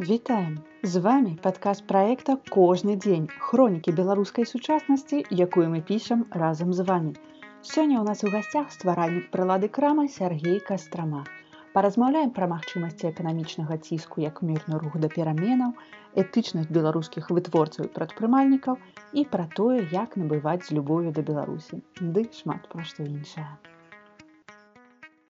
Вітаем! З вами падказ праекта кожны дзень хронікі беларускай сучаснасці, якую мы пішам разам з вами. Сёння ў нас у гасцях стваральнік прылады крама Сергей Кастрама. Паразмаўляем пра магчымасці эканамічнага ціску як мірны рух да пераменаў, этычнасць беларускіх вытворцаў і прадпрымальнікаў і пра тое, як набываць з любовю да Беларусі. Ды шмат пра што іншае.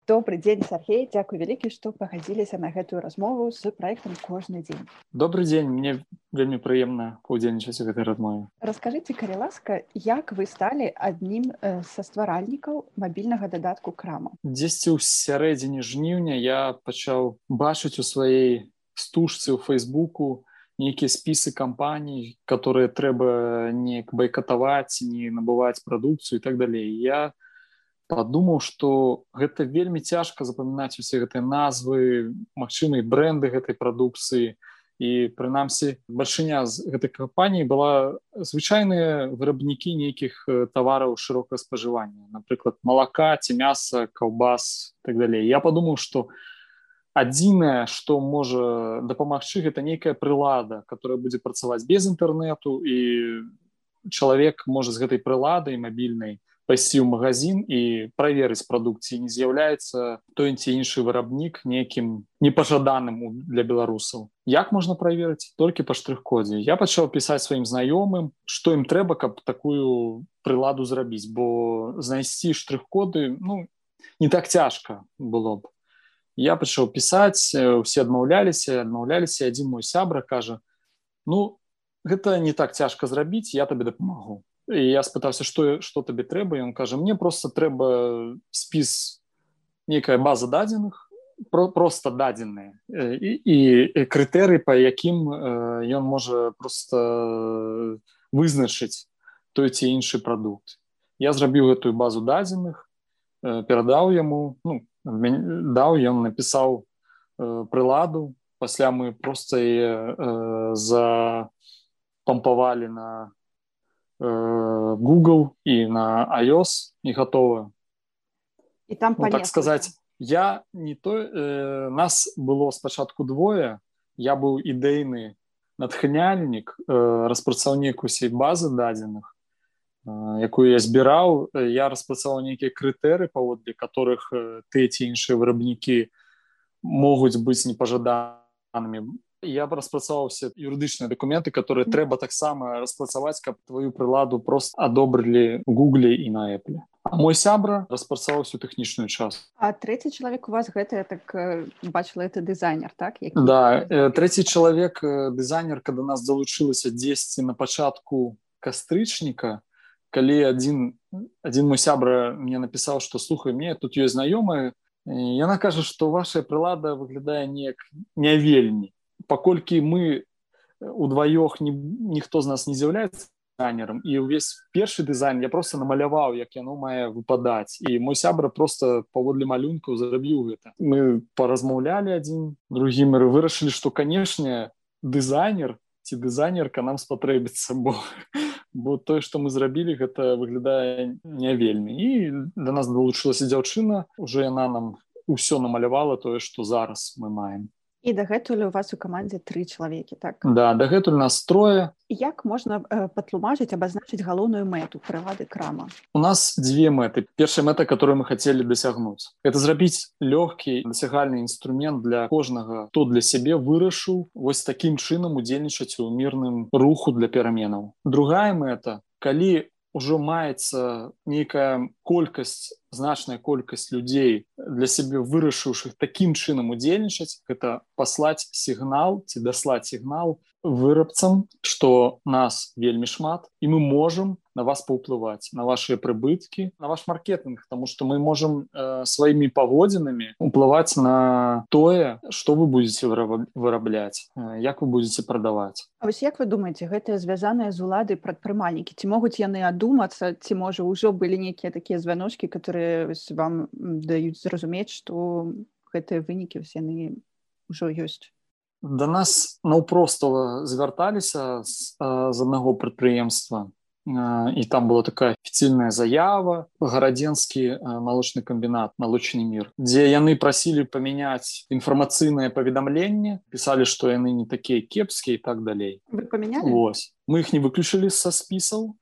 Добры дзень Сергей. Дзякуй вялікі што пагадзіліся на гэтую размову з праектам кожны дзень добрый дзень мне вельмі прыемна паўдзельнічаць у гэтай размове. Расскажыце калі ласка як вы сталі аднім э, са стваральнікаў мабільнага дадатку крама дзесьці ў сярэдзіне жніўня я пачаў бачыць у сваёй стужцы ў фейсбуку нейкія спісы кампаній которые трэба неяк байкатаваць не набываць прадукцыю і так далей я не падумаў што гэта вельмі цяжка запамінаць усе гэтыя назвы магчымыя бренды гэтай прадукцыі і прынамсі бальшыня з гэтай кампаніі была звычайныя вырабнікі нейкіх тавараў шырокае спажывання. Напрыклад малака ці мяса каўбас так далей. Я падумаў што адзінае што можа дапамагчы гэта нейкая прылада которая будзе працаваць без інтэрнэту і чалавек можа з гэтай прыладай мабільнай пайсці ў магазин і праверыць прадукцыі не з'яўляецца той ці іншы вырабнік нейкім непажаданым для беларусаў як можна праверыць толькі па штрых-кодзе я пачаў пісаць сваім знаёмым што ім трэба каб такую прыладу зрабіць бо знайсці штрых-коды ну не так цяжка было б. Я пачаў пісаць усе адмаўляліся адмаўляліся адзін мой сябра кажа ну гэта не так цяжка зрабіць я табе дапамагу і я спытаўся што што табе трэба ён кажа мне просто трэба спіс некая база дадзеных про просто дадзеныя і, і крытэрый па якім ён можа просто вызначыць той ці іншы прадукт я зрабіў гэтую базу дадзеных перадаў яму ну, даў ён напісаў прыладу. Пасля мы просто за пампавалі на Э, Google і на iOS і гатовы і там ну, так сказаць я не то э, нас было спачатку двое. Я быў ідэйны натхняльнік э, распрацаўнік усей базы дадзеных э, якую я збіраў я распрацаваў нейкія крытэры паводле которых э, ты ці іншыя вырабнікі могуць быць непажаданымі я б распрацаваўся юрыдычныя дакументы которые трэба таксама распрацаваць каб твою прыладу просто адобрылі гугле і на эпле мой сябра распрацаваўся тэхнічную час а третий чалавек у вас гэта так бачыла это дызайнер так? Які... да третий чалавек дызайнер когда нас залучылася 10 на пачатку кастрычніка калі адзін адзін мой сябра мне напісаў что слухай мне тут ёсць знаёмая яна кажа что ваша прылада выглядае неяк не вельмі паколькі мы удваёх ні, ніхто з нас не з'яўляецца дызайнерам і ўвесь першы дызайн я просто намаляваў як яно мае выпадаць. І мой сябра просто паводле малюнкаў зарабіў гэта. Мы паразмаўлялі адзін другі мы вырашылі што канешне дызайнер ці дызайнерка нам спатрэбіцца бо бо тое што мы зрабілі гэта выглядае не вельмі. І да нас далучылася дзяўчына уже яна нам усё намалявала тое што зараз мы маем і дагэтуль у вас у камандзе тры чалавекі так? Да дагэтуль нас трое як можна э, патлумачыць абазначыць галоўную мэту прылады крама? У нас дзве мэты першая мэта которую мы хацелі дасягнуць это зрабіць лёгкі дасягальны інструмент для кожнага то для сябе вырашыў вось такім чынам удзельнічаць у мірным руху для пераменаў другая мэта калі ўжо маецца нейкая колькасць значная колькасць людзей для сябе вырашыўшых такім чынам удзельнічаць гэта паслаць сігнал ці даслаць сігнал вырабцам што нас вельмі шмат і мы можам на вас паўплываць на ваши прыбыткі на ваш маркетинг тому что мы можем э, сваімі паводзінамі уплываць на тое что вы будете вырабляць э, як вы будете прадаваць вось як вы думаете гэтыя звязаныя з уладай прадпрымальнікі? Ці могуць яны адумацца ці можа ўжо былі нейкія такія звяночки которые вам даюць зразумець что гэтыя вынікі все яны ўжо ёсць да нас наўпростава звярталіся з, з аднаго прадпрыемства і там была такая афіцыйная заява гарадзенскі малочны камбінат малочны мір дзе яны прасілі памяняць інфармацыйнае паведамленне пісалі што яны не такія кепскія і так далей Вось мы іх не выключылі са спісаў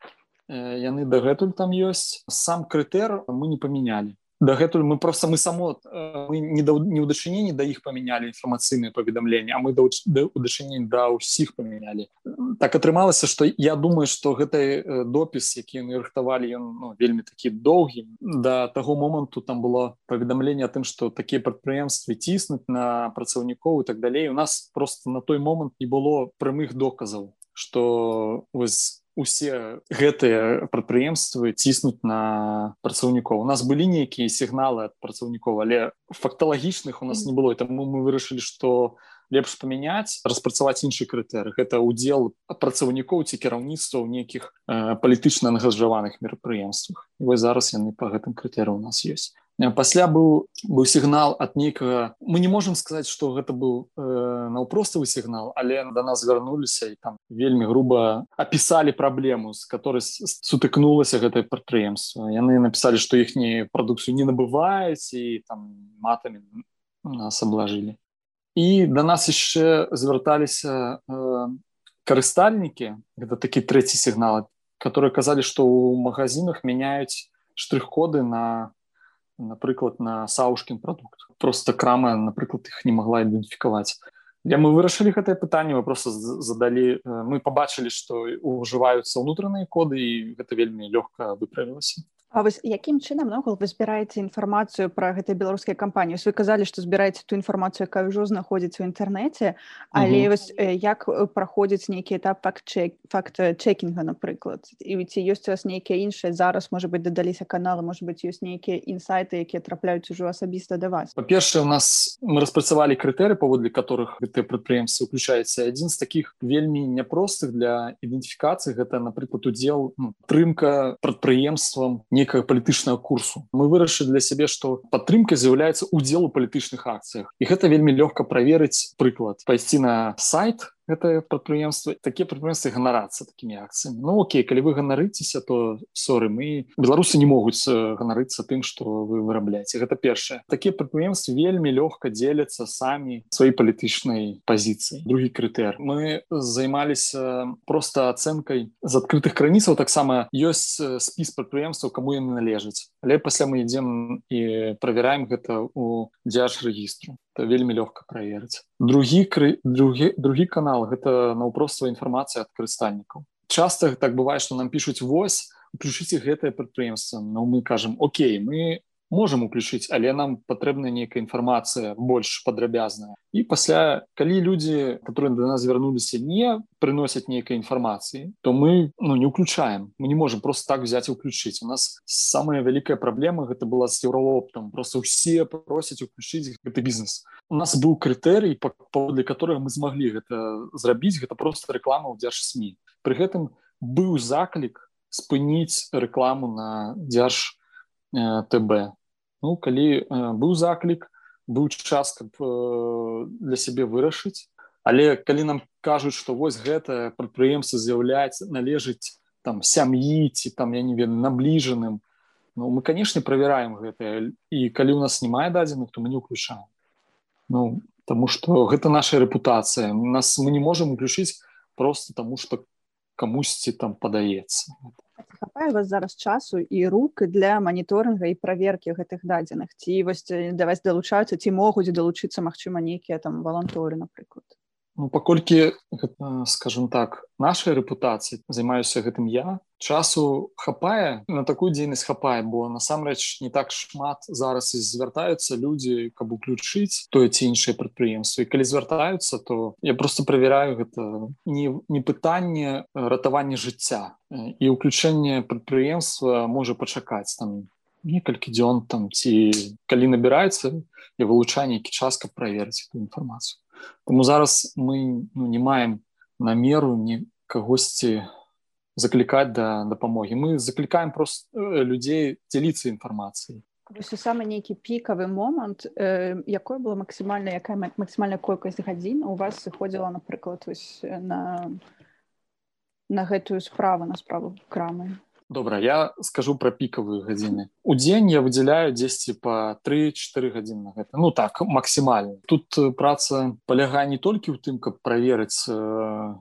яны дагэтуль там ёсць. Сам крытэр мы не памянялі. Дагэтуль мы просто мы само не да, не ў дачыненні да іх памянялі інфармацыйныя паведамленні а мы да у дачыненні да ўсіх памянялі. Так атрымалася што я думаю што гэты допіс які яны рыхтавалі ён ну, вельмі такі доўгі. Да таго моманту там было паведамленне тым што такія прадпрыемствы ціснуць на працаўнікоў і так далей. У нас просто на той момант не было прамых доказаў што вось усе гэтыя прадпрыемствы ціснуць на працаўнікоў. У нас былі нейкія сігналы ад працаўнікоў але факталагічных у нас не было таму мы вырашылі што лепш памяняць распрацаваць іншы крытэры. Гэта удзел працаўнікоў ці кіраўніцтва ў нейкіх э, палітычна ангажаваных мерапрыемствах. Вось зараз яны по гэтым крытэры у нас ёсць пасля быў быў сігнал ад нейкага мы не можемм сказаць што гэта быў э, наўпроставы сігнал але да нас звярнуліся і там вельмі груба апісалі праблему з которой сутыкнулася гэтае прадпрыемства яны напісалі што іхні прадукцыю не набываюць і там матамі нас аблажылі і да нас яшчэ звярталіся э, карыстальнікі гэта такі трэці сігнал которые казалі што ў магазинах мяняюць штрых-коды на напрыклад на саушкін прадукт просто крама напрыклад іх не могла ідэнтыфікаваць я мы вырашылі гэтае пытанне вы просто задалі мы побачылі што ужываюцца ўнутраныя коды і гэта вельмі лёгка выправілася А вось якім чынам ногул вы збіраеце інфармацыю пра гэтай беларускай кампаніі? Вы казалі што збіраеце ту інфармацыю якая ўжо знаходзіць у інтэрнэце але угу. вось як праходзіць нейкі этап факт-чек факт чекінга напрыклад? І ці ёсць у вас нейкія іншыя зараз можа быть дадаліся каналы можа быть ёсць нейкія інсайты якія трапляюць ужо асабіста да вас? Па-першае у нас мы распрацавалі крытэры паводле которых гэтыя прадпрыемствы уключаецца адзін з таких вельмі няпростых для ідэнтыфікацыі гэта напрыклад удзел ну, трымка прадпрыемствам не нейкага палітычнага курсу. Мы вырашылі для сябе што падтрымка з'яўляецца удзел у палітычных акцыях і гэта вельмі лёгка праверыць прыклад пайсці на сайт гэтае прадпрыемства такія прадпрыемствы ганарацца такімі акцыямі Ну Окей калі вы ганарыцеся то соры мы беларусы не могуць ганарыцца тым што вы вырабляеце гэта першае такія прадпрыемствы вельмі лёгка дзеляцца самі сваёй палітычнай пазіцыі другі крытэр мы займаліся просто ацэнкай з адкрытых крыніцаў таксама ёсць спіс прадпрыемстваў каму яны належаць але пасля мы ідзем і правяраем гэта у дзяж рэгістру вельмі лёгка праверыць. Другі кры другі другі канал гэта наўпроства інфармацыя ад карыстальнікаў. Часта так бывае што нам пішуць вось уключыце гэтае прадпрыемства но мы кажам Окей мы можем уключыць але нам патрэбна нейкая інфармацыя больш падрабязная і пасля калі людзі которые до нас звярнуліся не прыносяць нейкай інфармацыі то мы ну не уключаем. Мы не можем просто так взять уключыць у нас самая вялікая праблема гэта была з еўрооптом просто усе просяць уключыць гэты бізнес у нас быў крытэрый па паводле которых мы змаглі гэта зрабіць гэта просто реклама ў дзярж сМ при гэтым быў заклік спыніць рекламу на дзярж на ТБ. Ну калі э, быў заклік быў час каб э, для сябе вырашыць але калі нам кажуць што вось гэта прадпрыемства з'яўляецца належыць там сям'і ці там я не ведаю набліжаным Ну мы канешне правяраем гэтае. І калі у нас не мае дадзеных то мы не ўключаем. Ну таму што гэта наша рэпутацыя. Нас мы не можемм уключыць просто таму што камусьці там падаецца хапае вас зараз часу і рук для маніторинга і праверкі гэтых дадзеных. Ці вось даваць далучаюцца ці могуць далучыцца магчыма нейкія там валанторы напрыклад ну, паколькі скажем так нашай рэпутацыі займаюся гэтым я часу хапае на такую дзейнасць хапае бо насамрэч не так шмат зараз і звяртаюцца людзі каб уключыць тое ці іншае прадпрыемства. І калі звяртаюцца то я просто правяраю гэта не, не пытанне ратавання жыцця і ўключэнне прадпрыемства можа пачакаць там некалькі дзён там ці калі набіраецца і вылучанне які час каб праверыць інфармацыю Таму зараз мы ну, не маем намеру не кагосьці заклікаць да дапамогі. Мы заклікаем просто э, людзей дзяліцца інфармацыяй. самы нейкі пікавы момант э, якое было максімальна якая максімальная колькасць гадзін у вас сыходзіла напрыклад вось, на на гэтую справу на справу крамы добра я скажу про пікавыя гадзіны. У дзень я выдзяляю 10 по 3-4 гадзіны на гэта. Ну так максімальна. Тут э, праца палягае не толькі ў тым каб праверыць э,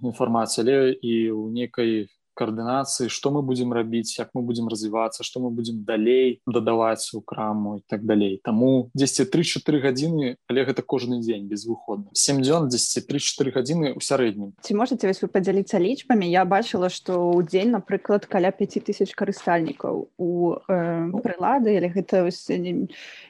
інфармацыю але і ў некай каардынацыі што мы будзем рабіць як мы будзем развівацца што мы будзем далей дадаваць у краму і так далей таму 10 3-4 гадзіны але гэта кожны дзень без выхода 7 дзён 10 3-4 гадзіны ў сярэднім ці можете вось вы падзяліцца лічбамі я бачыла што ў дзень напрыклад каля 5000 карыстальнікаў у э, прылады или гэта не,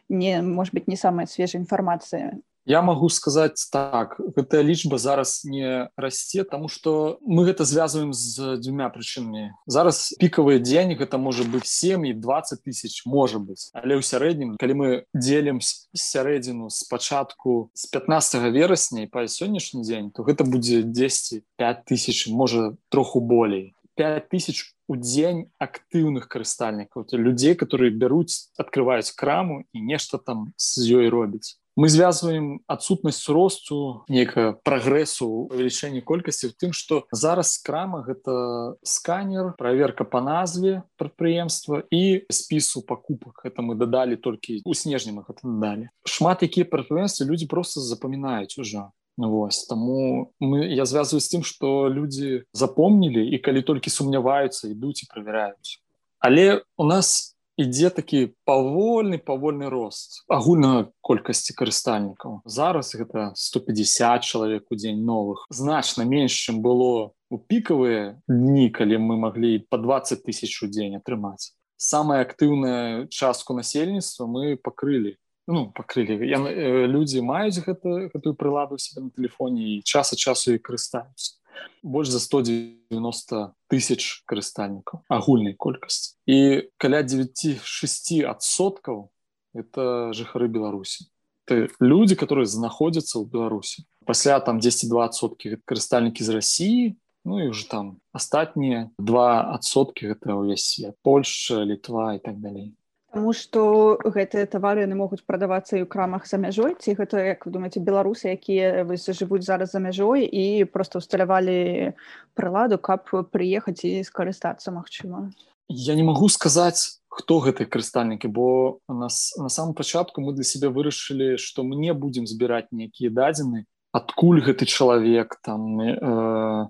не может быть не самая свежая інфармацыя Я магу сказаць так гэтая лічба зараз не расце тому что мы гэта звязваем з дзвюмя прычынамі зараз пікавы дзень гэта можа быць 7 і 20 тысяч можа быць але ў сярэднім калі мы дзелім сярэдзіну з пачатку з 15 верасня па сённяшні дзень то гэта будзе 10 5 тысяч можа троху болей 5 тысяч у дзень актыўных карыстальнікаў людзей которые бяруць открываюць краму і нешта там з ёй робіць мы звязваем адсутнасць росту некага прагрэсу увелічэння колькасці в тым что зараз крама гэта сканер проверка по назве прадпрыемства і спісу покупак это мы дадалі толькі у снежнем их далі шмат якія прадпрыемствы люди просто запамінаюць уже. Вось таму мы я звязваю з тым што людзі запомнілі і калі толькі сумняваюцца ідуць і правяраюць але у нас ідзе такі павольны павольны рост агульнага колькасці карыстальнікаў. Зараз гэта 150 чалавек у дзень новых. Значна менш чым было у пікавыя дні калі мы маглі по 20 тысяч у дзень атрымаць. Самая актыўная частку насельніцтва мы пакрылі. Ну пакрылі. Я, э, людзі маюць гэта гэтую прыладу себе на телефоне і часа часу і карыстаюцца больш за 190 тысяч карыстальнікаў агульнай колькасці і каля 96соткаў это жыхары беларусі ты люди которые знаходзяцца ў беларусі пасля там 10-2 соткі карыстальнікі з Росіі ну і уже там астатнія два адсоткі гэта ўвесь свет Польша літва і так далей Таму што гэтыя тавары яны могуць прадавацца і ў крамах за мяжой. Ці гэта як вы думаеце беларусы якія жывуць зараз за мяжой і просто усталявалі прыладу каб прыехаць і скарыстацца магчыма? Я не магу сказаць хто гэтыя карыстальнікі бо нас на самом пачатку мы для себе вырашылі што мы не будзем збіраць нейкія дадзены адкуль гэты чалавек там э,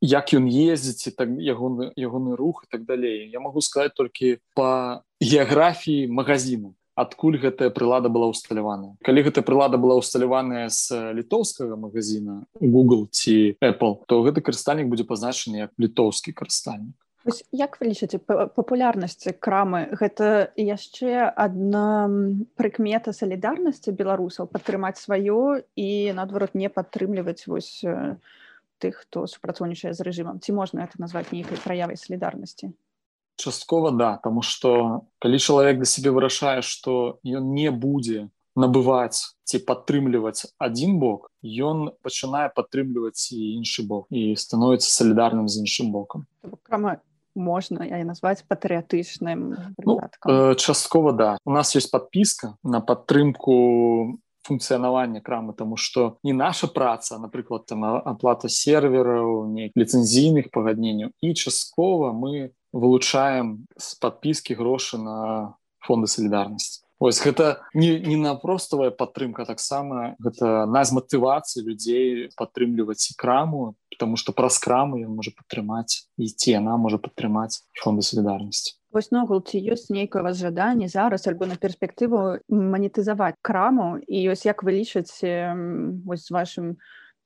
як ён ездзіць так ягоны ягоны рух і так далей. Я могу сказаць толькі по геаграфіі магазину адкуль гэтая прылада была усталяваная калі гэта прылада была усталяваная з літоўскага магазина google ці apple то гэты карыстальнік будзе пазначаны як літоўскі карыстальнік. Вось, як вы лічыце папулярнасці крамы? Гэта яшчэ адна прыкмета салідарнасці беларусаў падтрымаць сваё і наадварот не падтрымліваць вось тых хто супрацоўнічае з рэжымам ці можна это назваць нейкай праявай салідарнасці часткова да тому что калі чалавек для себе вырашае что ён не будзе набываць ці падтрымліваць один бок ён пачынае падтрымліваць і іншы бок і становіцца салідарным з іншым бокам крама можна я назваць патрыятычным ну, э, часткова да. У нас есть подпіска на падтрымку функцыянавання крамы тому что не наша праца напрыклад там аплата сервераў не ліцэнзійных пагадненняў і часткова мы вылучаем з подпіскі грошы на фонды солідарнасці Ось гэта не, не напроставая падтрымка таксама гэта на з матывацыі людзей падтрымліваць і краму потому что праз краму ён можа падтрымаць і ці яна можа падтрымаць фонды солідарнасці Вось ногул ці ёсць нейкае вас жаданне зараз альбо на перспектыву манетызаваць краму і ёсць як вы лічыце вось з вашым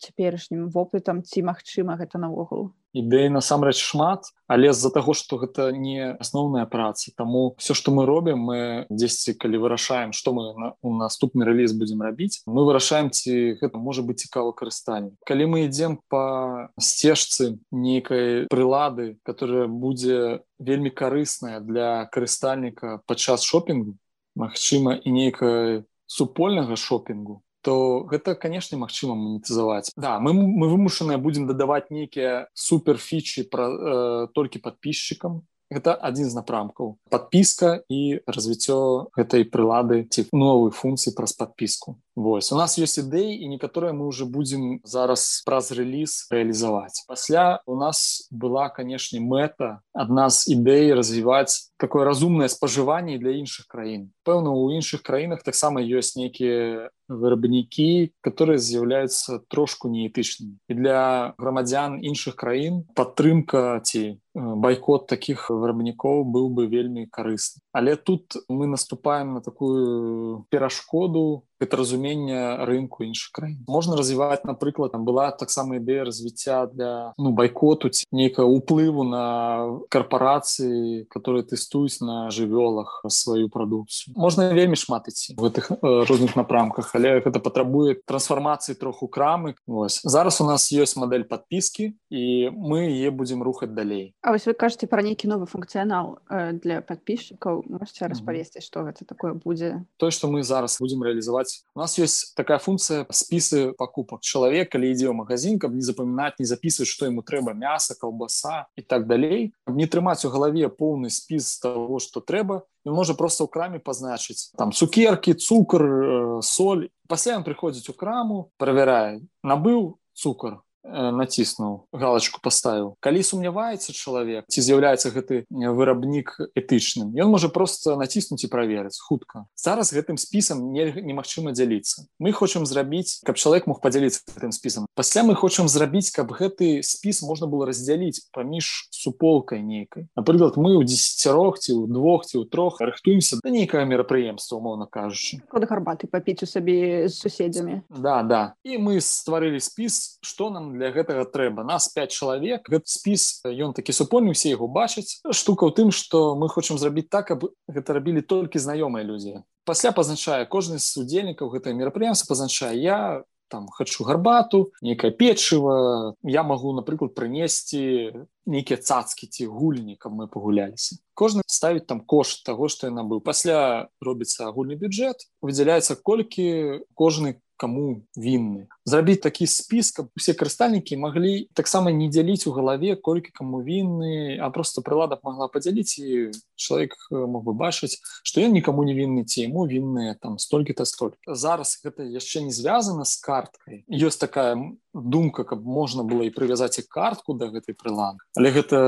цяперашнім вопытам ці магчыма гэта наогул? Ідэй насамрэч шмат але з-за таго што гэта не асноўная праца таму все што мы робім мы дзесьці калі вырашаем што мы на, у наступны рэліз будзем рабіць мы вырашаем ці гэта можа быць цікава карыстанне калі мы ідзем по сцежцы нейкай прылады которая будзе вельмі карысная для карыстальніка падчас шопінгу Магчыма і нейкая супольнага шопінгу то гэта канешне магчыма манетызаваць. Да мы, мы вымушаныя будзем дадаваць нейкія суперфічы пра э, толькі подписчикам гэта адзін з напрамкаў. Подпіска і развіццё гэтай прылады ці новых функцый праз подпіску Вось у нас ёсць ідэі і некаторыя мы уже будзем зараз праз рэліз рэалізаваць. Пасля у нас была канешне мэта адна з ідэй развіваць такое разумнае спажыванне для іншых краін. Пэўна у іншых краінах таксама ёсць нейкія вырабнікі которые з'яўляюцца трошку неэтычнымі і для грамадзян іншых краін падтрымка ці байкот таких вырабнікоў быў бы вельмі карысны але тут мы наступаем на такую перашкоду разумення рынку іншых краін можна развіваць напрыклад там была таксама ідэя развіцця для ну байкоту ці нейкага уплыву на карпорацыі которые тэстуюць на жывёлах сваю прадукцыю можна вельмі шмат ідці в гэтых розных напрамках але гэта патрабуе трансфармацыі троху крамы Вось зараз у нас ёсць мадэль подпіскі і мы е будзем рухаць далей А вось вы кажаце пра нейкі новы функцыянал для подписчикаў можете распавесці что гэта такое будзе то что мы зараз будем реалізаваць у нас есть такая функция спісы покупок. Чалавек калі ідзе ў магазин каб не запамінаць не записывать что ему трэба мяса колбаса і так далей не трымаць у галаве поўны спіс того что трэба можа просто ў краме пазначыць там цукерки цукр э, соль. Пасля он прыходзіць у краму проверяе набыў цукор націснуў галочку поставіў калі сумняваецца чалавек ці з'яўляецца гэты вырабнік этычным ён можа просто націснуць і праверыць хутка зараз гэтым спісам нельга немагчыма дзяліцца. Мы хочам зрабіць каб чалавек мог падзяліцца гэтым спісам. Пасля мы хочам зрабіць каб гэты спіс можна было раздзяліць паміж суполкай нейкай. Напрыклад мы ў десятцярох ці ў двух ці ў трох рыхтуемся да нейкае мерапрыемства умоўна кажучы. Код гарбаты папіць у сабе з суседзямі. Да да. І мы стварылі спіс что нам для гэтага трэба. Нас 5 чалавек гэты спіс ён такі супольны усе яго бачаць. Штука ў тым что мы хочам зрабіць так каб гэта рабілі толькі знаёмыя людзі. Пасля пазначае кожны з удзельнікаў гэтае мерапрыемства пазначае я там хочу гарбату некае печыва я могу напрыклад прынесці нейкія цацкі ці гульні каб мы пагуляліся. Кожны ставіць там кошт того что яна быў пасля робіцца агульны бюджэт выдзяляецца колькі кожны кому вінны зрабіць такі спіс каб усе карыстальнікі маглі таксама не дзяліць у галаве колькі каму вінны а просто прылада могла падзяліць і чалавек мог бы бачыць што ён нікому не вінны ці яму вінныя там столькі-то столькі зараз гэта яшчэ не звязана з карткай. Ёсць такая думка каб можна было і прывязаць і картку да гэтай прылады. Але гэта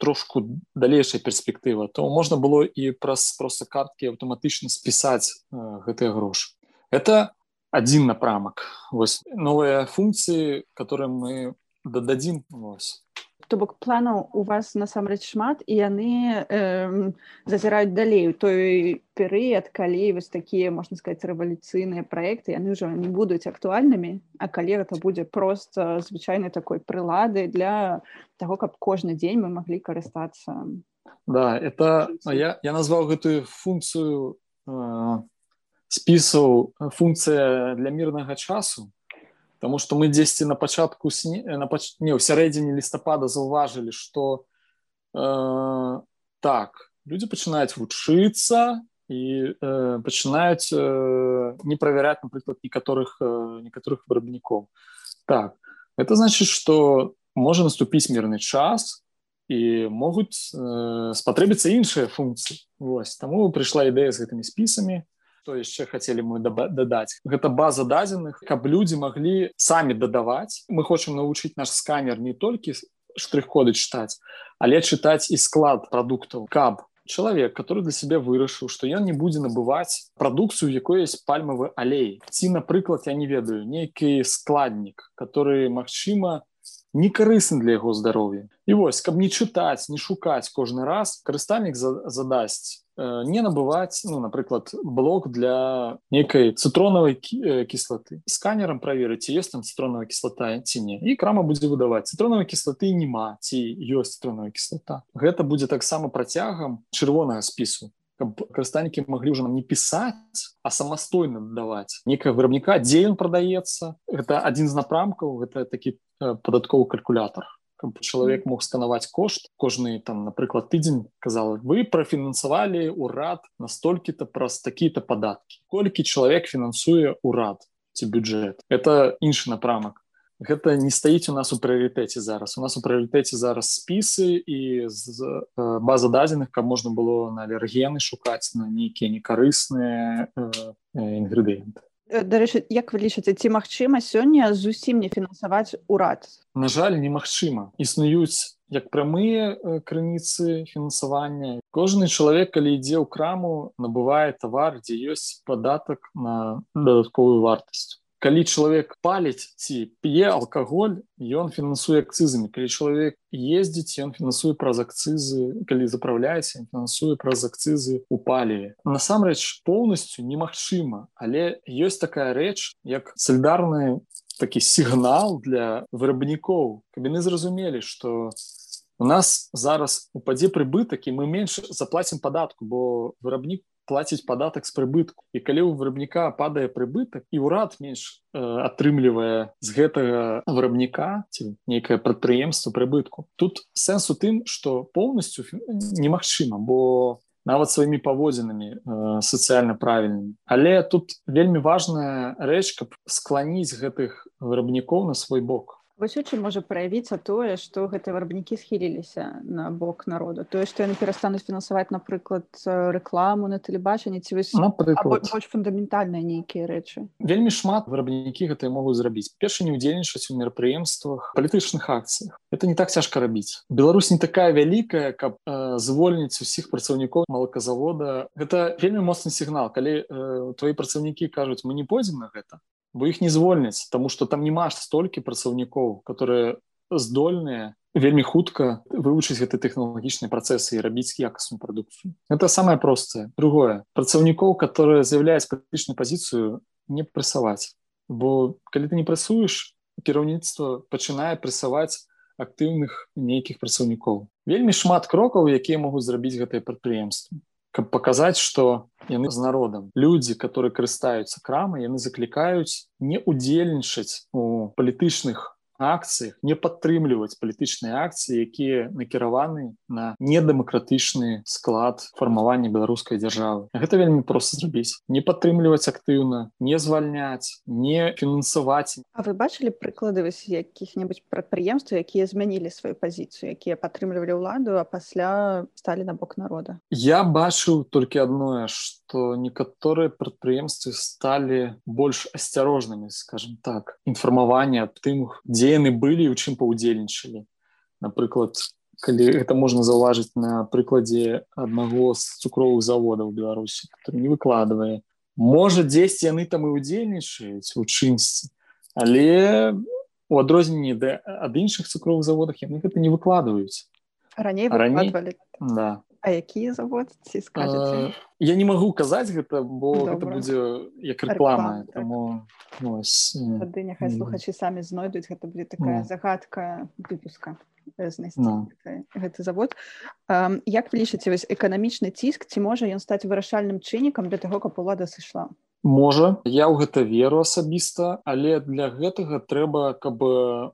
трошку далейшая перспектыва. То можна было і праз просто карткі аўтаматычна спісаць э, гэтыя грошы. Это один напрамак вось новыя функцыі которые мы дададзім вось то бок планаў у вас насамрэч шмат і яны э, зазіраюць далей у той перыяд калі вось такія можна сказать рэвалюцыйныя проекты яны ўжо не будуць актуальнымі а калі гэта будзе просто звычайнай такой прылады для того каб кожны дзень мы маглі карыстацца. Да это я я назваў гэтую функцыю э, спісаў функцыя для мірнага часу Таму што мы дзесьці на пачатку сне на пач... не ў сярэдзіне лістапада заўважылі што э, так людзі пачынаюць вучыцца і э, пачынаюць э, не правяраць напрыклад некаторых э, некаторых вырабнікоў так это значит што можа наступіць мірны час і могуць э, спатрэбіцца іншыя функцыі Вось таму прыйшла ідэя з гэтымі спісамі что яшчэ хотели мы дадаць гэта база дадзеных каб людзі могли самі дадаваць мы хочам навучыць наш сканер не толькі штрих-коды чытаць але чытаць і склад продуктаў каб чалавек который для себе вырашыў что ён не будзе набываць прадукцыю якой есть пальмавы алей. Ці напрыклад я не ведаю нейкі складнік который магчыма не карысны для яго здароўя. І вось каб не чытаць не шукаць кожны раз карыстальнік задасць Э, не набываць ну напрыклад блок для некай цытронавай э, кіслаты. Сканерам праверыць ёсць там цытронавая кіслата ці не. І крама будзе выдаваць цытронавай кіслаты няма ці ёсць цытронавая кіслата. Гэта будзе таксама працягам чырвонага спісу карыстальнікі маглі ўжо нам не пісаць а самастойна даваць некая вырабніка дзе ён прадаецца гэта адзін з напрамкаў гэта такі э, падатковы калькулятор. Каб чалавек мог сканаваць кошт кожны там напрыклад тыдзень казала вы прафінансавалі ўрад настолькі-то праз такія-то падаткі колькі чалавек фінансуе ўрад ці бюджэт это іншы напрамак гэта не стаіць у нас у прыярытэце зараз. У нас у прыярытэце зараз спісы і з база дадзеных каб можна было на алергены шукаць на нейкія некарысныя інгрэдыенты дарэчы як вы лічыце ці магчыма сёння зусім не фінансаваць урад. На жаль немагчыма існуюць як прамыя крыніцы фінансавання кожны чалавек калі ідзе ў краму набывае тавар дзе ёсць падатак на дадатковую вартасць калі чалавек паліць ці п'е алкаголь ён фінансуе акцызамі. Калі чалавек ездзіць ён фінансуе праз акцызы калі запраўляецца фінансуе праз акцызы у паліве. Насамрэч поўнасцю немагчыма але ёсць такая рэч як салідарны такі сігнал для вырабнікоў. Каб яны зразумелі што у нас зараз упадзе прыбытак і мы менш заплацім падатку бо вырабнік плаціць падатак з прыбытку і калі ў вырабніка падае прыбытак і ўрад менш э, атрымлівае з гэтага вырабніка ці нейкае прадпрыемства прыбытку. Тут сэнс у тым што поўнасцю немагчыма бо нават сваімі паводзінамі э, сацыяльна правільнымі. Але тут вельмі важная рэч каб скланіць гэтых вырабнікоў на свой бок вось у чым можа праявіцца тое што гэтыя вырабнікі схіліліся на бок народу тое што яны перастануць фінансаваць напрыклад рэкламу на тэлебачанні ці вось больш фундаментальныя нейкія рэчы. Вельмі шмат вырабнікі гэтыя могуць зрабіць. Першы не ўдзельнічаць у мерапрыемствах палітычных акцыях. Это не так цяжка рабіць. Беларусь не такая вялікая каб э, звольніць усіх працаўнікоў малаказавода. Гэта вельмі моцны сігнал. Калі э, твои працаўнікі кажуць мы не пойдзем на гэта бо іх не звольняць тому что там няма столькі працаўнікоў которые здольныя вельмі хутка вывучыць гэты тэхналагічныя працэсы і рабіць якасную прадукцыю это самое простае другое. Працаўнікоў которые з'яўляюць палітычную пазіцыю не прасаваць бо калі ты не працуеш кіраўніцтва пачынае прасаваць актыўных нейкіх працаўнікоў вельмі шмат крокаў якія могуць зрабіць гэтыя прадпрыемствы каб паказаць што яны з народам людзі которые карыстаюцца крамы яны заклікаюць не удзельнічаць у палітычных акцыях не падтрымліваць палітычныя акцыі якія накіраваны на недэмакратычны склад фармавання беларускай дзяржавы. Гэта вельмі проста зрабіць. Не падтрымліваць актыўна не звальняць не фінансаваць. А вы бачылі прыклады вось якіх-небудзь прадпрыемстваў якія змянілі сваю пазіцыю якія падтрымлівалі ўладу а пасля сталі на бок народа? Я бачыў толькі адное што некаторыя прадпрыемствы сталі больш асцярожнымі скажем так інфармаванне аб тым дзе яны былі у чым паўдзельнічалі напрыклад калі гэта можна заўважыць на прыкладзе аднаго з цукровых заводаў беларусі который не выкладывае можа дзесьці яны там і удзельнічаюць у чымсьці але у адрозненні да ад іншых цукровых заводах яны гэта не выкладваюць раней раней? да А якія завод ці скажаце я не магу казаць гэта бо Добра. гэта будзе як рэклама так. таму тады няхай слухачы самі знойдуць гэта будзе такая загадка выпуска no. гэты завод um, як вы лічыце вось эканамічны ціск ці можа ён стаць вырашальным чыннікам для таго каб улада сышла можа я ў гэта веру асабіста але для гэтага трэба каб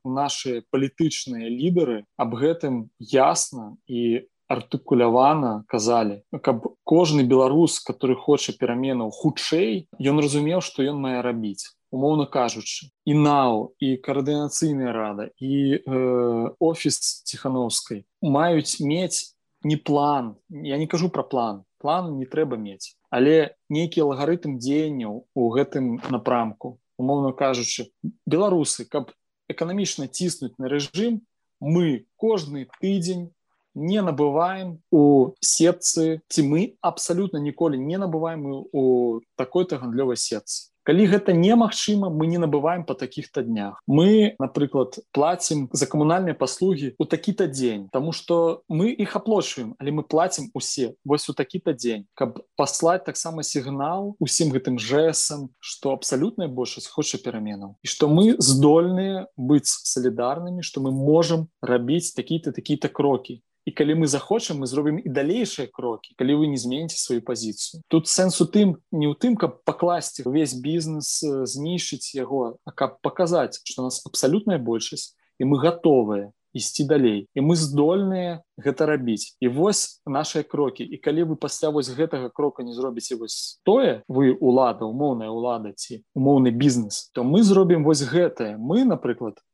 нашы палітычныя лідары аб гэтым ясна і артыкулявана казалі каб кожны беларус который хоча пераменаў хутчэй ён разумеў што ён мае рабіць. Умоўна кажучы і нау і каардынацыйная рада і э, офіс ціхановскай маюць мець не план. Я не кажу про план. План не трэба мець. Але нейкі алгарытм дзеянняў у гэтым напрамку. Умоўна кажучы беларусы каб эканамічна ціснуць на рэжым мы кожны тыдзень не набываем у сетцы ці мы абсалютна ніколі не набываем у такой-то гандлёвай сетцы калі гэта немагчыма мы не набываем по таких-то днях. Мы напрыклад платим за камунальныя паслуги у такі-то дзень тому что мы их аплочваем але мы платим усе вось у такі-то дзень. Каб паслаць таксама сігнал усім гэтым жэсам что абсалютная большасць хоча пераменаў. І что мы здольныя быць салідарнымі что мы можем рабіць такія-то такія-то крокі і калі мы захочам мы зробім і далейшыя крокі калі вы не зменіце сваю пазіцыю тут сэнс у тым не ў тым каб пакласці увесь бізнес знішыць яго а каб паказаць что нас абсалютная большасць і мы готовыя ісці далей і мы здольныя гэта рабіць. І вось нашыя крокі. І калі вы пасля вось гэтага крока не зробіце вось тое вы улада умоўная ўлада ці умоўны бізнес то мы зробім вось гэтае. Мы напрыклад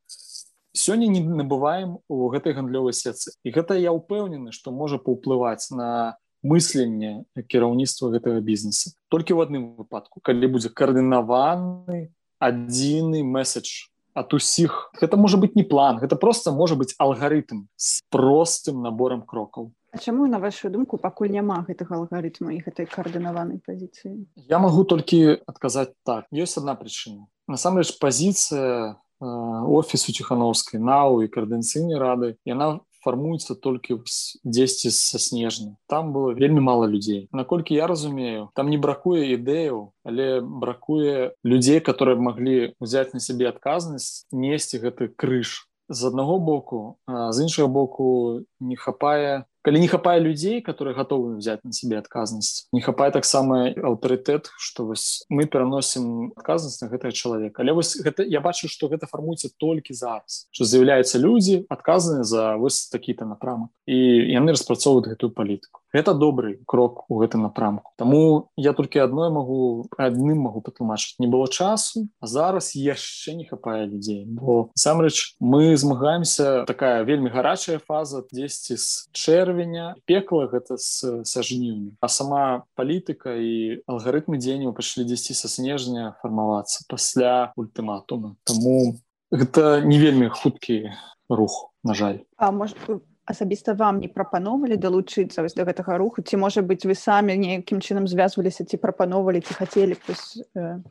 сёння не набываем у гэтай гандлёвай сетцы. І гэта я ўпэўнены што можа паўплываць на мысленне кіраўніцтва гэтага бізнеса. Толькі ў адным выпадку калі будзе каардынаваны адзіны месседж от усіх. Гэта можа быть не план гэта просто можа быть алгарытм с простым набором крокаў. А чаму на вашу думку пакуль няма гэтага алгарытму і гэтай каардынаванай пазіцыі? Я могу толькі адказаць так. Ёсць одна прычына. Насамрэч пазіцыя офісу ціхановскай нау і каардынцыйнай рады яна фармуецца толькі дзесьці са снежня там было вельмі мало людзей наколькі я разумею там не бракуе ідэяў але бракуе людзей которые маглі взять на сябе адказнасць несці гэты крыж з аднаго боку з іншага боку не хапае калі не хапае людзей которые готовы взять на себе адказнасць не хапае таксама аўтарытэт что вось мы пераносім адказнасць на гэтага чалавека але вось гэта я бачу что гэта фармуецца толькі зараз что з'яўляюцца людзі адказаны за вось такі-то напрамак і яны распрацоўваюць гэтую палітыку это добрый крок у гэтым напрамку Таму я толькі адной магу адным магу патлумачыць не было часу а зараз яшчэ не хапае людзей бо самрэч мы змагаемся такая вельмі гарачая фаза 10 з чэрвя чэрвеня пекла гэта з са жніўня а сама палітыка і алгарытмы дзеянняў пачалі дзесьці са снежня фармавацца пасля ультыматума Таму гэта не вельмі хуткі рух на жаль. А может асабіста вам не прапаноўвалі далучыцца вось да гэтага руху? Ці можа быць вы самі нейкім чынам звязваліся ці прапаноўвалі ці хацелі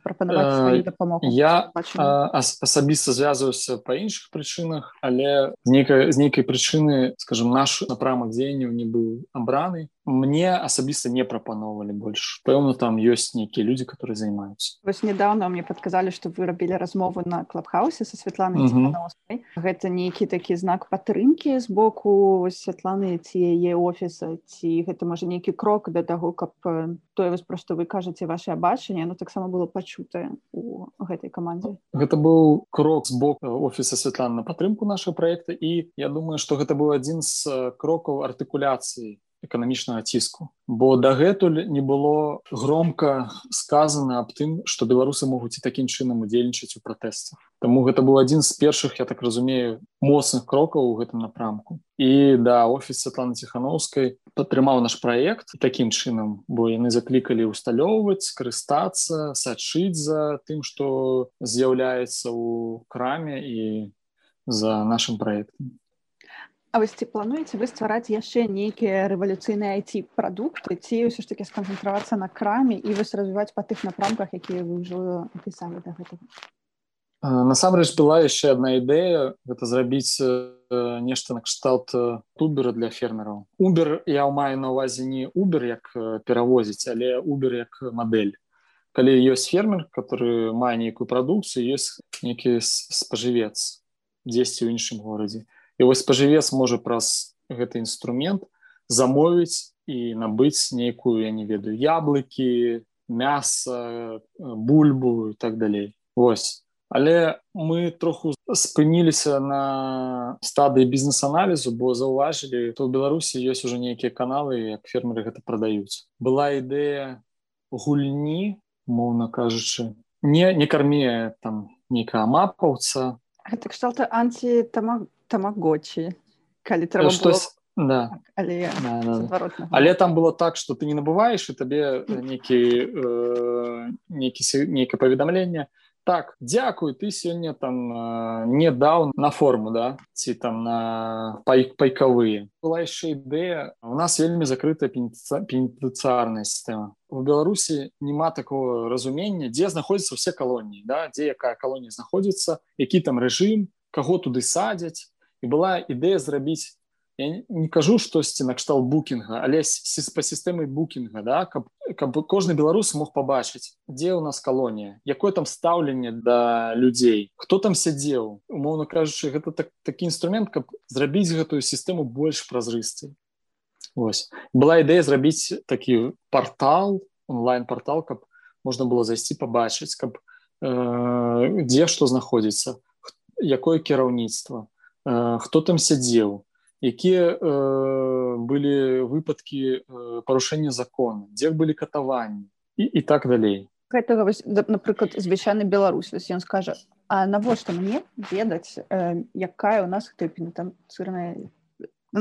прапанаваць дапамогу? я асабіста звязваюся па іншых прычынах але нейкай з нейкай прычыны скажем наш напрамак дзеянняў не быў абраны мне асабіста не прапаноўвалі больш пэўна там ёсць нейкія людзі которые займаюцца вось недавно мне падказалі што вы рабілі размову на клабхаусе са Святланай -hmm. гэта нейкі такі знак падтрымкі з боку святланы ці яе офіса ці гэта можа нейкі крок да таго каб тое вось просто вы кажаце ваше бачанне ну таксама было пачутае у гэтай камандзе гэта быў крок з боку офіса святлан на падтрымку нашего проекта і я думаю что гэта быў адзін з крокаў артыкуляцыі эканамічнага ціску. Бо дагэтуль не было громко сказано аб тым что беларусы могуць і такім чынам удзельнічаць у пратэстах Таму гэта быў адзін з першых я так разумею моцных крокаў у гэтым напрамку. І да офіс Светланы ціхановскай падтрымаў наш проект такім чынам бо яны заклікалі усталёўваць карыстацца сачыць за тым что з'яўляецца ў краме і за нашим проектом А вось ці плануеце вы ствараць яшчэ нейкія рэвалюцыйныя IT прадукты ці ўсё ж таки сканцэнтравацца на краме і вось развіваць па тых напрамках якія вы ўжо пісалі да гэтага? Насамрэч была яшчэ одна ідэя. Гэта зрабіць нешта накшталт тубера для фермераў. Убер я маю на увазе не убер як перавозіць але убер як мадэль. Калі ёсць фермер который мае нейкую прадукцыю ёсць нейкі спажывец дзесьці ў іншым горадзе і вось спажывец можа праз гэты інструмент замовіць і набыць нейкую я не ведаю яблыкі мяса бульбу і так далей Вось але мы троху спыніліся на стадыі бізнес-аналізу бо заўважылі то ў беларусі ёсць уже нейкія каналы як фермеры гэта прадаюць. Была ідэя гульні моўна кажучы не не карме там нейкая мапаўца гэта кшталта анці тамак тамагочі калі трэба штось было... да. Так, але, да, да, да. але там было так что ты не набываешь і табе нейкі э, нейкі нейкае паведамленне так дзякуй ты сёння там э, не даў на форму да ці там на пайк пайкавыя была яшчэ ідэя у нас вельмі закрытая пенітэнцыарная сістэма в беларусі няма такого разумення дзе знаходзіцца все калоніі да дзе якая калонія знаходзіцца які там рэжым каго туды садзяць і была ідэя зрабіць я не кажу штосьці накшталт букінга але па сістэмай букінга да каб, каб кожны беларус мог пабачыць дзе у нас калонія якое там стаўленне да людзей хто там сядзеў. Умоўна кажучы гэта так, такі інструмент каб зрабіць гэтую сістэму больш празрыстай. Вось. Была ідэя зрабіць такі портал онлайн-портал каб можна было зайсці пабачыць каб э, дзе што знаходзіцца якое кіраўніцтва хто там сядзеў якія э, былі выпадкі э, парушэння закона? Дзе былі катаванні і, і так далей гэтага напрыклад звычайны беларус ён скажа А навошта мне ведаць э, якая у нас хто пенітанцырная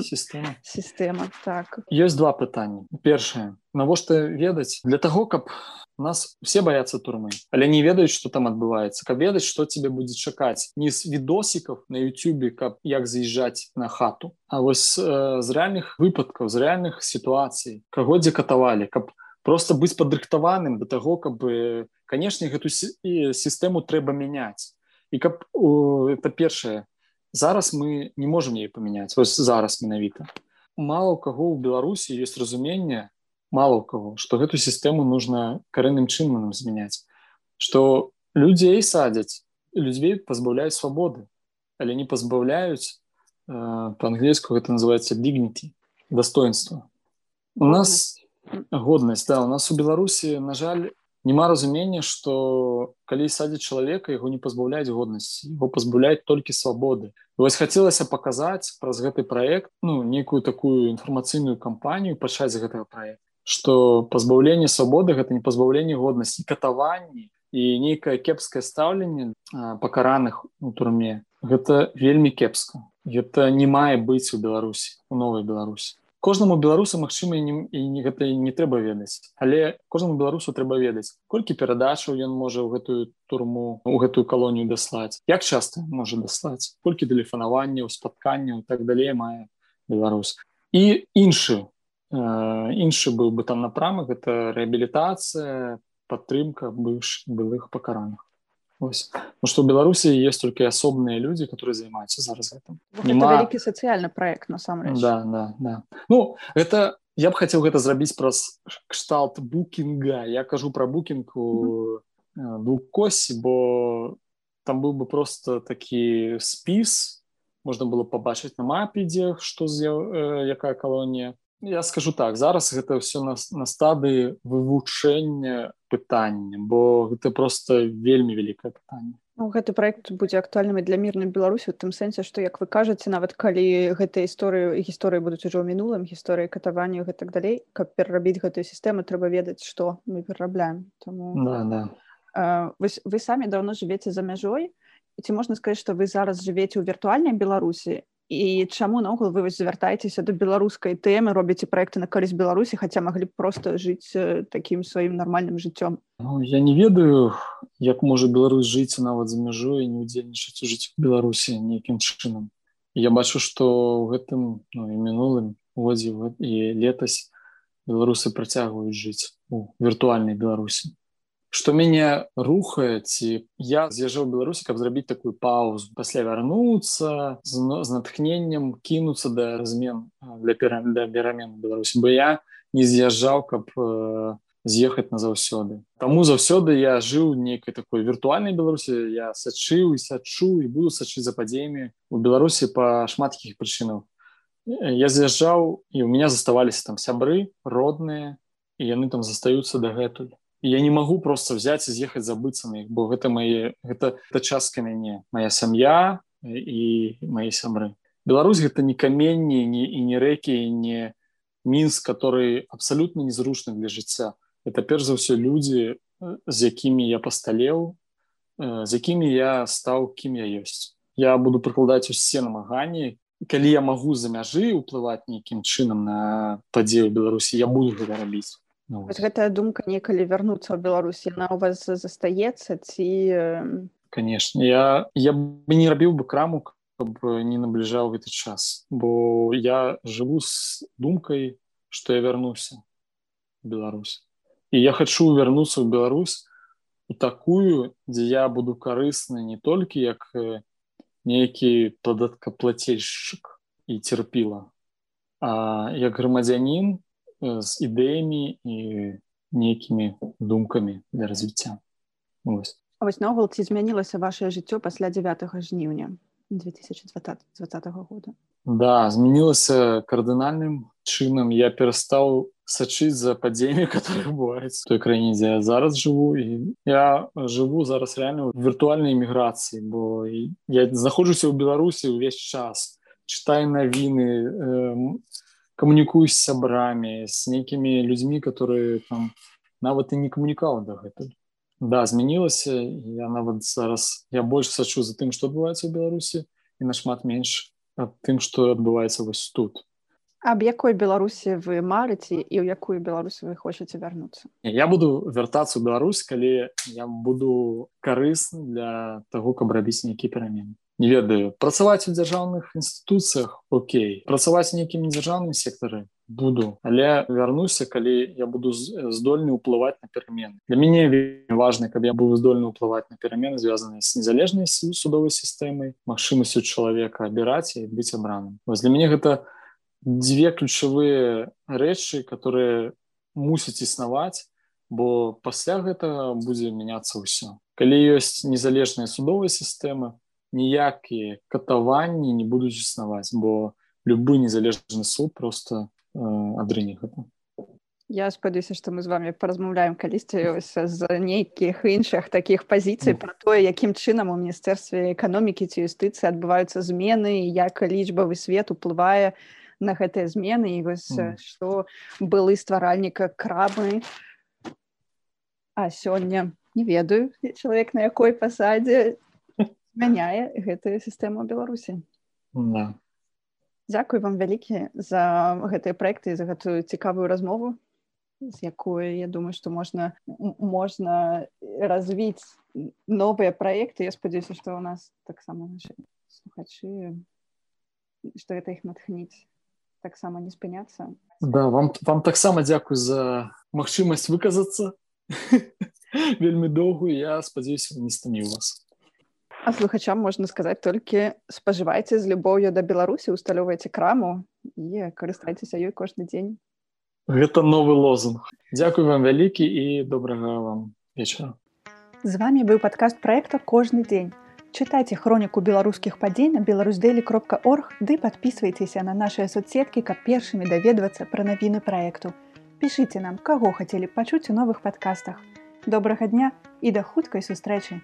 сістэма сістэма так. Ёсць два пытанні першае навошта ведаць для таго каб нас все баяцца турмы. Але не ведаюць что там адбываецца. Каб ведаць что тебе будзе чакаць. Не з відосікаў на Ютюбе каб як заязджаць на хату А вось э, з рэальных выпадкаў з рэальных сітуацый. Каго дзе катавалі каб просто быць падрыхтаваным до таго каб канешне гэту сістэму трэба мяняць. І каб это першае зараз мы не можем ей памяняць вось зараз менавіта. Мало у каго ў беларусі есть разуменне мало у кого что гэту сістэму нужно карэнным чынам змяняць. Что людзей садзяць людзей пазбаўляюць свабоды але не пазбаўляюць э, по-англійску гэта называется дигніти достоинства у нас годнасць да у нас у беларусі на жаль няма разумення что калі садзіць чалавека яго не пазбаўляць годнасці его пазбаўляюць толькі свабоды вось хацелася паказаць праз гэты проект ну некую такую інфармацыйную кампанію пачаць гэтага проекта что пазбаўленне свабоды гэта не пазбаўленне годнасці катаванні і нейкае кепскае стаўленне пакараных у турме. Гэта вельмі кепска гэта не мае быць у беларусі у новай беларусі кожнаму беларусу магчыма і не гэта не трэба ведаць. Але кожнаму беларусу трэба ведаць колькі перадачаў ён можа ў гэтую турму у гэтую калонію даслаць як часто можа даслаць колькі тэлефанаванняў спатканняў так далей мае беларус. І іншы іншы быў бы там напрамак гэта рэабілітацыя падтрымка быш былых пакараных Ось. Ну что в Беларуси есть только особные люди, которые занимаются зараз. Вот Нема... Великий социальный проект, на самом деле. Да, да, да. Ну, это, я бы хотел это сделать про кшталт букинга. Я кажу про букинг у mm-hmm. двукосі, бо там был бы просто такий спис, можно было побачить на мапе, где что, э, якая колония. Я скажу так, зараз гэта все на, на стадыі вывучэння пытання, бо гэта просто вельмі вялікае пытанне. Ну, гэты проект будзе актуальным для мірнай беларусі у тым сэнсе што як вы кажаце нават калі гэтыя гісторыі гісторыі будуць ужо мінулым гісторыі катавання гэтак далей каб перарабіць гэтую сістэму трэба ведаць што мы перарабляем Таму... да, да. Uh, вы, вы самі даўно жывеце за мяжой ці можна сказаць што вы зараз жывеце ў віртуальнай беларусі і чаму наогул вы вось звяртаецеся да беларускай тэмы робіце проекты на карысць беларусі хаця маглі б просто жыць такім сваім нармальным жыццём? Ну, я не ведаю як можа Беларусь жыць нават за мяжой не удзельнічаць у жыць беларусі нейкім чынам. Я бачу што ў гэтым ну, і мінулым годзе і летась беларусы працягваюць жыць у віртуальнай беларусі что мяне рухае ці я з'язджаў беларусі каб зрабіць такую паузу. Пасля вярнуцца з, з натхненнем кінуцца да размен для пера да перамен беларусі бо я не з'язджаў каб э, з'ехаць назаўсёды таму заўсёды я жыў нейкай такой віртуальнай беларусі я сачыў і сачу і буду сачыць за падзеямі у беларусі па шматкіх прычынаў я з'язджаў і у меня заставаліся там сябры родныя і яны там застаюцца дагэтуль я не могу просто взять и з'ехаць забыцца на іх бо гэта мае гэта это частка мяне моя сям'я і мои сябры. Беларусь гэта не каменні не і не рэкі не мінск который абсолютно незручны для жыцця это перш за ўсё люди з якімі я пасталеў з якімі я стаў кім я ёсць я буду прыкладаць усе намаганні калі я магу за мяжы ўплываць нейкім чынам на падзею беларусі я буду гэта рабіць Ну, вот. гэтая думка некалі вярнуцца ў Беларусі на у вас застаецца ці конечно я я бы не рабіў бы краму каб не набліжаў гэты час бо я жыву з думкай што я вярнуся Беларусь. І я хачу вярнуцца ў Беларусь у такую дзе я буду карысны не толькі як нейкі падаткаплацельшчык і церпіла а як грамадзянін з ідэямі і нейкімі думкамі для развіцця вось наогул ці змянілася ваше жыццё пасля 9 жніўня 2020 года? Да змянілася кардынальным чынам. Я перастаў сачыць за падзеямі которые бываюць той краіне дзе я зараз жыву. І я жыву зараз реально віртуальнай міграцыі бо я знаходжуся ў беларусі ўвесь час чытаю навіны э, камунікую з сябрамі з нейкімі людзьмі которые там нават і не камунікаў дагэтуль да змянілася я нават зараз я больш сачу за тым што адбываецца ў беларусі і нашмат менш аб тым што адбываецца вось тут. Аб якой беларусі вы марыце і ў якую беларусі вы хочаце вярнуцца я буду вяртацца ў Беларусь калі я буду карысны для таго каб рабіць нейкі перамены не ведаю. Працаваць у дзяржаўных інстытуцыях Окей. Працаваць нейкім недзяржаўным сектары буду. Але вярнуся калі я буду здольны ўплываць на перамены. Для мяне важна каб я быў здольны ўплываць на перамены звязаныя з незалежнасцю судовой сістэмай магчымасцю чалавека абіраць і быць абраным. Вось для мяне гэта дзве ключавыя рэчы которые мусяць існаваць бо пасля гэта будзе мяняцца ўсё. Калі ёсць незалежная судовая сістэма ніякія катаванні не будуць існаваць бо любы незалежны суд просто адрыне гэта. Я спадзяюся што мы з вами паразмаўляем калісьці з нейкіх іншых такіх пазіцый пра тое якім чынам у міністэрстве эканомікі ці юстыцыі адбываюцца змены як лічбавы свет уплывае на гэтыя змены і вось што былы стваральніка крабы а сёння не ведаю чалавек на якой пасадзе мяняе гэтую сістэму беларусі. Да. Дзякуй вам вялікі за гэтыя проекты за гэтую цікавую размову з якой я думаю што можна можна развіць новыя праекты. Я спадзяюся што ў нас таксама слухачы што гэта іх натхніць таксама не спыняцца. Да вам вам таксама дзякуй за магчымасць выказацца. Вельмі доўгую. Я спадзяюся не стаміў вас А слухачам можна сказаць толькі спажывайце з любоўю да беларусі усталёўвайце краму і карыстайцеся ёй кожны дзень. Гэта новы лозунг. Дякуй вам вялікі і добрага вам вечара. З вами быў падкаст проекта кожны дзень чытайце хроніку беларускіх падзей на беларусдэлі кропка орг ды подписывайтеся на нашыя соцсеткі каб першымі даведвацца пра навіны праекту. Пішыце нам каго хацелі пачуць у новых падкастах. Добрага дня і да хуткай сустрэчы